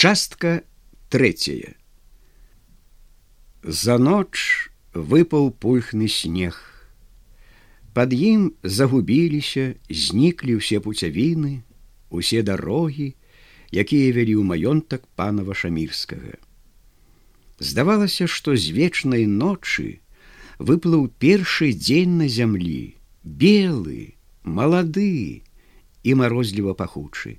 Частка третья. За ноч выпаў пульхны снег. Пад ім загубіліся, зніклі ўсе пуцявіны, усе дарогі, якія вялі ў маёнтак пана вашамірскага. Здавалася, што з вечнай ночы выплыў першы дзень на зямлі, белы, малады і марозліва пахучы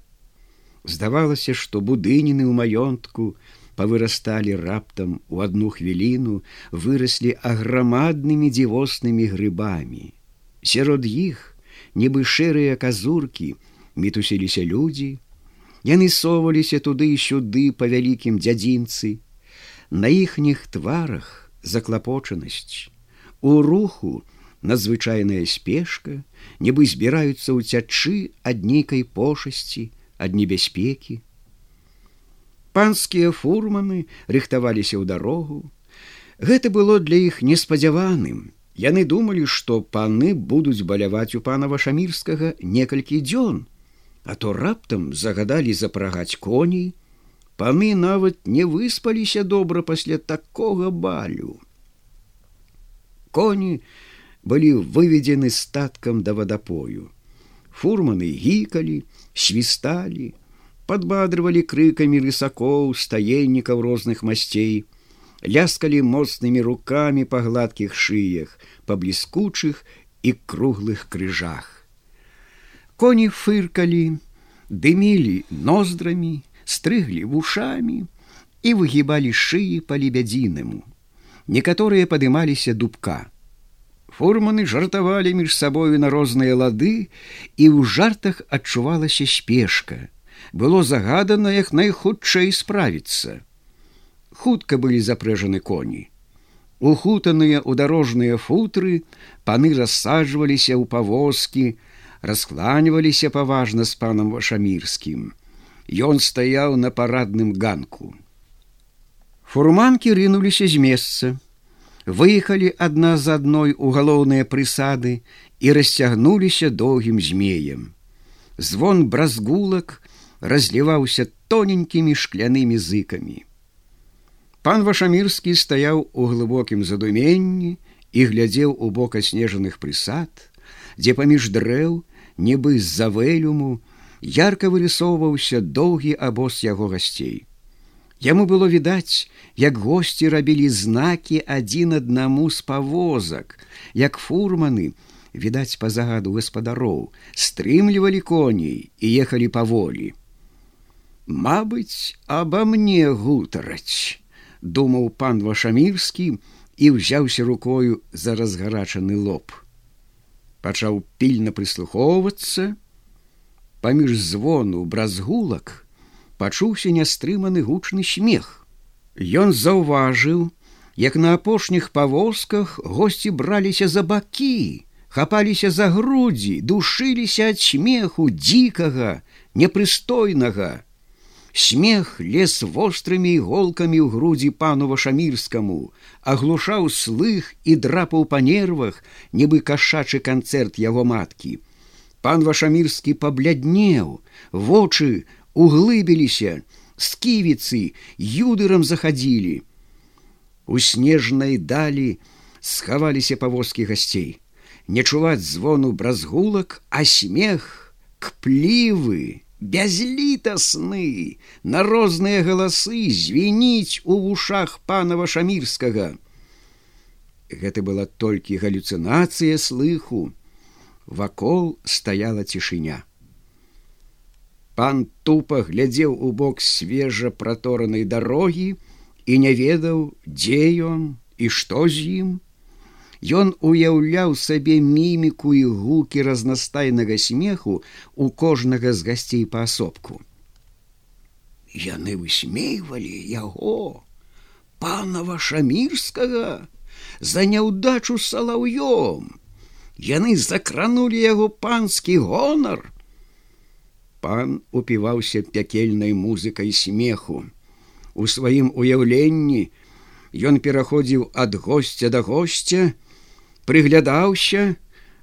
здавалася што будыніны ў маёнтку павырасталі раптам у одну хвіліну выраслі аграмаднымі дзівоснымі грыбамі. Сярод іх нібы шэрыя казуркі мітусіліся людзі. Яны соваліся туды і сюды па вялікім дзядзінцы. На іхніх тварах заклапочанасць. У руху надзвычайная спешка нібы збіраюцца ўцячы ад нейкай пошасці ад небяспекі. Панскія фурманы рыхтаваліся ў дарогу. Гэта было для іх неспадзяваным. Яны думалі, што паны будуць баляваць у пана вашамірскага некалькі дзён, а то раптам загадалі запрагаць коней. Паны нават не выспаліся добра пасля такога балю. Коні былі выведзены статкам да вадапою фурманы гікалі, свісталі, падбадрывалі крыкамі рысакоў, стаеннікаў розных масцей, ляскалі моцнымі рукамі па гладкіх шыях, па бліскучых і круглых крыжах. Коні фыркалі, дымілі ноздрамі, стрыглі вушамі і выгібалі шыі па лебядзінаму. Некаторыя падымаліся дубка фурманы жартавалі між сабою на розныя лады і ў жартах адчувалася спешка. Было загадана як найхутчэй справіцца. Хутка былі запрэжаны коні. Ухутаныя ў дарожныя футры паны рассаджваліся ў павозкі раскланіваліся паважна з панам вашамірскім. Ён стаяў на парадным ганку. Фурманкі рынуліся з месца выехалі адна з адной у галоўныя прысады і расцягнуліся доўгім змеем. Звон бразгулак разліваўся тоненькімі шклянымі зыкамі. Пан вашамірскі стаяў у глыбокім задуменні і глядзеў у бок аснежаных прысад, дзе паміж дрэў, нібы з-за вэлюму, ярка вырысоўваўся доўгі абоз яго гасцей. Яму было відаць, як госці рабілі знакі адзін аднаму з павозак, як фурманы, відаць па загаду гаспадароў, стрымлівалі коней і ехалі паволі. Мабыць, аба мне гутараць, думаў пан вашамірскі і ўзяўся рукою за разгарачаны лоб. Пачаў пільна прыслухоўвацца, паміж звону бразгулак, пачуўся нястрыманы гучны смех. Ён заўважыў, як на апошніх павозках госці браліся за бакі, хапаліся за грудзі, душыліся ад смеху дзікага, непрыстойнага. Смех лес вострымі іголкамі ў грудзі пану вашамірскаму, аглушаў слых і драпаў па нервах, нібы кашачы канцэрт яго маткі. Пан вашамірскі пабляднеў, вочы углыбіліся, сківіцы юдырам захадзілі. У снежнай далі схаваліся павозкі гасцей. Не чуваць звону бразгулак, а смех, кплівы, бязлітасны, на розныя галасы звініць у вушах пана вашамірскага. Гэта была толькі галюцынацыя слыху. Вакол стаяла цішыня. Пан тупа глядзеў у бок свежа праторанай дарогі і не ведаў, дзе ён і што з ім. Ён уяўляў сабе міміку і гукі разнастайнага смеху у кожнага з гасцей паасобку. Яны высмейвалі яго, панава шамірскага, за няўдачу салаўём. Яны закранулі яго панскі гонар, пан упіваўся пякельнай музыкай смеху. У сваім уяўленні ён пераходзіў ад госця да госця, прыглядаўся,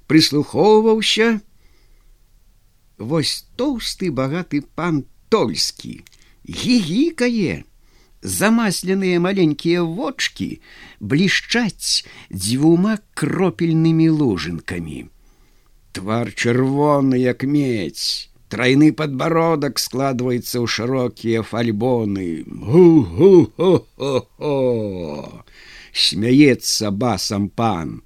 прыслухоўваўся. Вось тоўсты багаты пан тольскі, гігікае. Замасленыя маленькія вочки блішчаць дзвюма кропельнымі лужынкамі. Твар чырвоны, як медь, тройны подбородак складывается ў шырокія фальбоны. Гу-гу-хо-хо-хо! Смяецца басам пан,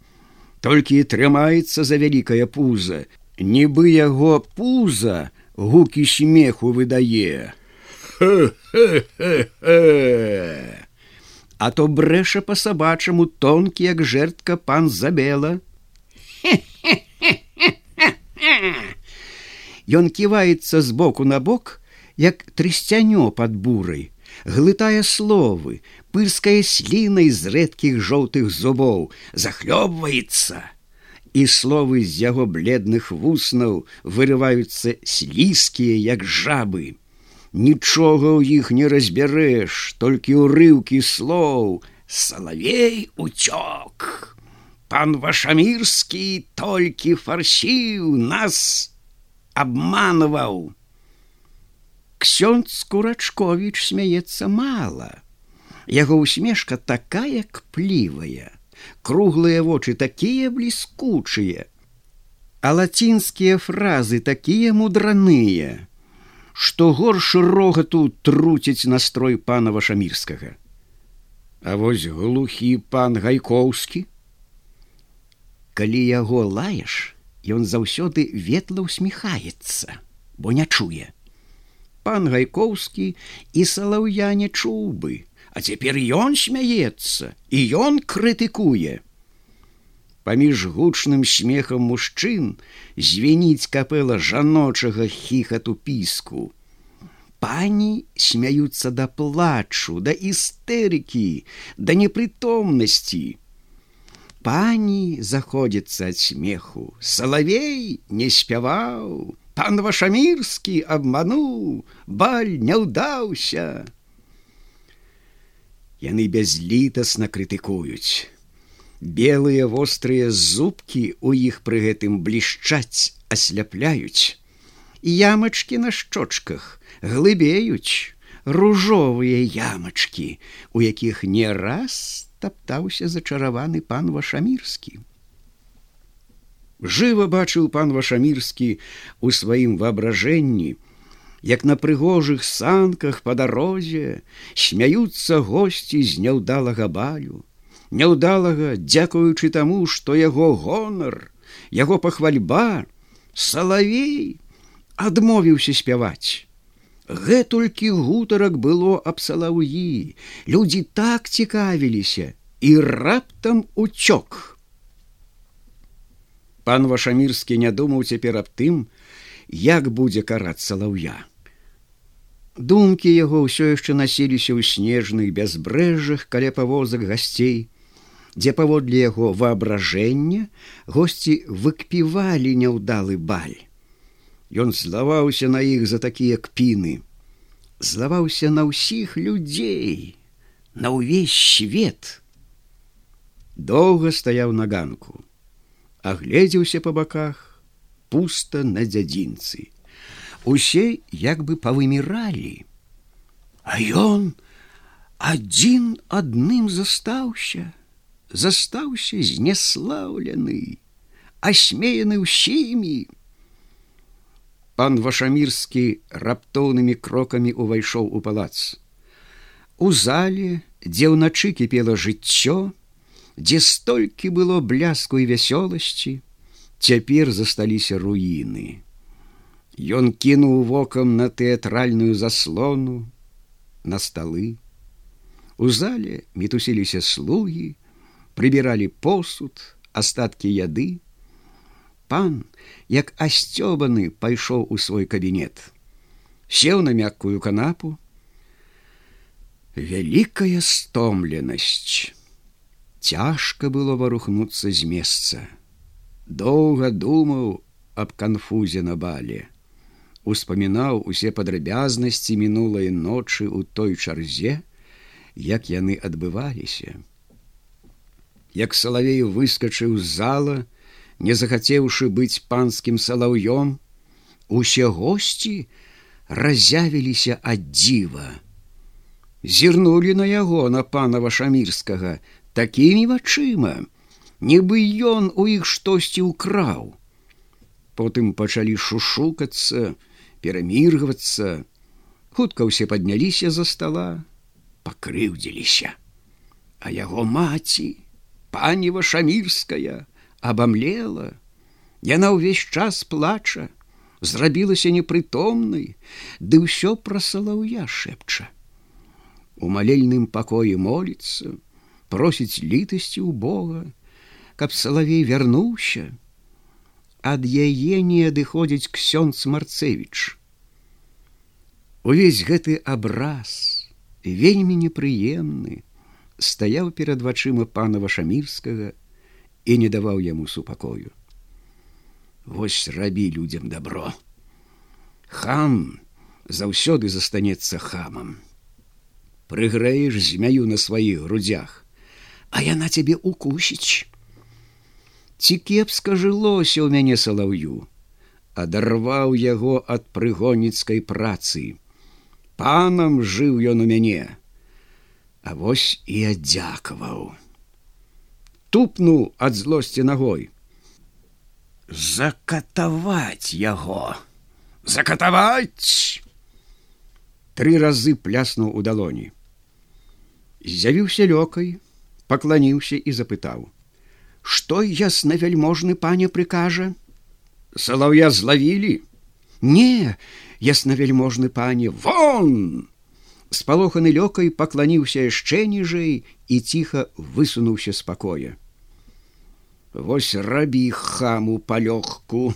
толькі і трымаецца за вялікае пуза, нібы яго пуза гукі смеху выдае. А то брэша по сабачаму тонкі як жертка пан забела Ён ківаецца з боку на бок як трысцянё под бурай глытае словы пырскае слінай з рэдкіх жоўтых зубоў захлёбваецца. І словы з яго бледных вуснаў вырываюцца слізкія як жабы. Нічога ў іх не разбярэш толькі ўрыўкі слоў салавей уцёк! Пан вашамірскі толькі фарсіў нас обманываў ксёнд курачкович смяецца мала яго усмешка такая кплівая круглыя вочы такія бліскучыя а лацінскія фразы такія мудраныя што горш рогату труціць настрой пана вашамірскага. А вось глухі пан гайкоўскі. Калі яго лаеш, ён заўсёды ветла ўсміхаецца, бо не чуе. Пан гайкоўскі і салаўя не чуў бы, а цяпер ён смяецца і ён крытыкуе паміж гучным смехам мужчын звеніць капэла жаночага хіхату піску. Пані смяюцца да плачу, да істэрыкі, да непрытомнасці. Пані заходзіцца ад смеху, Салавей не спяваў, пан вашамірскі абмануў, баль не ўдаўся. Яны бязлітасна крытыкуюць. Белыя вострыя зубкі у іх пры гэтым блішчаць асляпляюць. Ямачки на шчочках глыбеюць. Ружовыя ямачки у якіх не раз таптаўся зачараваны пан вашамірскі. Жыва бачыў пан вашамірскі у сваім воображэнні як на прыгожых санках по дарозе смяюцца госці з няўдалага балю. Няўдалага дзякуючы таму што яго гонар яго пахвальба салавей адмовіўся спяваць гэтулькі гутарак было аб салаўі. Людзі так цікавіліся і раптам уцёк. Пан вашамірскі не думаў цяпер аб тым як будзе караць салаўя. Думкі яго ўсё яшчэ насіліся ў снежных бязбрэжжах каля павозак гасцей дзе паводле яго воображэння госці выкпівалі няўдалы баль. Ён злаваўся на іх за такія кпіны, злаваўся на ўсіх людзей, на ўвесь свет. Доўга стаяў на ганку, агледзеўся па баках, пуста на дзядзінцы. Усе як бы павыміралі, А ён адзін адным застаўся застаўся знеслаўлены, асмеяны ўсімі. Пан вашамірскі раптоўнымі крокамі увайшоў у палац. У зале, дзе ўначы кіпела жыццё, дзе столькі было бляску і вясёласці, цяпер засталіся руіны. Ён кінуў вокам на тэатральную заслону, на сталы. У зале мітусіліся слугі, прыбіралі посуд, астаткі яды. Пан, як асцёбаны, пайшоў у свой кабінет, сеў на мяккую канапу. Вялікая стомленасць. Цяжка было варухнуцца з месца. Доўга думаў аб канфузе на бале. Успамінаў усе падрабязнасці мінулай ночы ў той чарзе, як яны адбываліся як салавею выскачыў з зала, не захацеўшы быць панскім салаўём, усе госці разявіліся ад дзіва. Зірнулі на яго на пана вашамірскага такімі вачыма, нібы ён у іх штосьці ўкраў. Потым пачалі шушукацца, пераміргвацца, хутка ўсе падняліся за стола, пакрыўдзіліся. А яго маці, пані вашамірская, абамлела, Яна ўвесь час плача, зрабілася непрытомнай, ды ўсё пра салаўя шэпча. У малельным пакоі моліцца, просіць літасці ў Бога, каб салавей вярнуўся, ад яе не адыходзіць ксёнц марцевич. Увесь гэты абраз вельмі непрыемны стаяў перад вачыма пана вашамірскага і не даваў яму супакою. Вось рабі людям добро. Хам заўсёды застанецца хамам. Прыгрэеш змяю на сваіх грудях, а яна цябе укусіць. Ці кепска жылося ў мяне салаўю, адарваў яго ад прыгоніцкай працы. Панам жыў ён у мяне, А вось і аддзякаваў. Тупнуў ад злосці ногой закатаваць яго! Закатаваць! Три разы пляснуў у далоні. З'явіўся лёкай пакланіўся і запытаў. Что ясна вяльможны пане прыкажа? Салаўя злавілі? Не ясна вельможны пане вон! Спалоханы лёкай пакланіўся яшчэ ніжэй і ціха высунуўся спакоя Вось рабі хаму палёгку.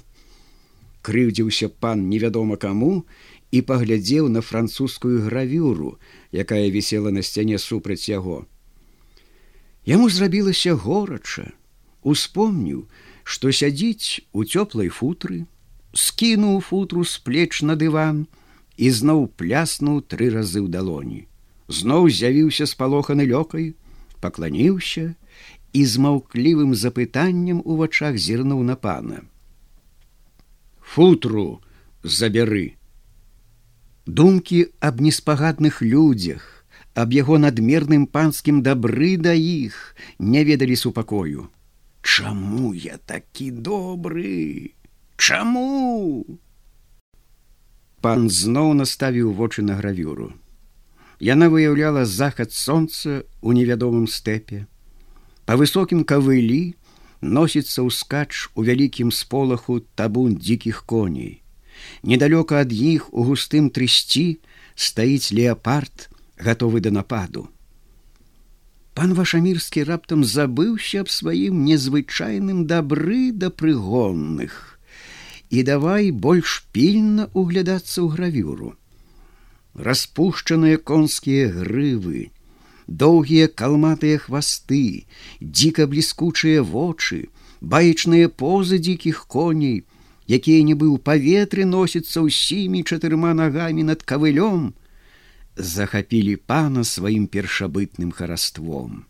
Крыўдзіўся пан невядома каму і паглядзеў на французскую гравюру, якая вісела на сцяне супраць яго. Яму зрабілася горача, успомніў, што сядзіць у цёплай футры, скінуў футру з плеч на дыван і зноў пляснуў тры разы ў далоні. Зноў з'явіўся спалоханы лёкай, пакланіўся, і з маўклівым запытаннем у вачах зірнуў на пана. Футру забяры. Думкі аб неспагадных людзях, аб яго надмерным панскім дабры да іх не ведалі супакою. Чаму я такі добры? Чаму? Пан зноў наставіў вочы на гравюру. Яна выяўляла захад сонца ў невядомым стэпе по высокім кавылі носіцца ўскач у вялікім сполаху табун дзікіх коней. Недалёка ад іх у густым трысці стаіць леапард, гатовы да нападу. Пан вашамірскі раптам забыўся аб сваім незвычайным дабры да прыгонных і давай больш пільна углядацца ў гравюру. Распушчаныя конскія грывы, доўгія калматыя хвасты, дзіка бліскучыя вочы, баечныя позы дзікіх коней, якія нібы ў паветры носяцца ўсімі чатырма нагамі над кавылём, захапілі пана сваім першабытным хараством.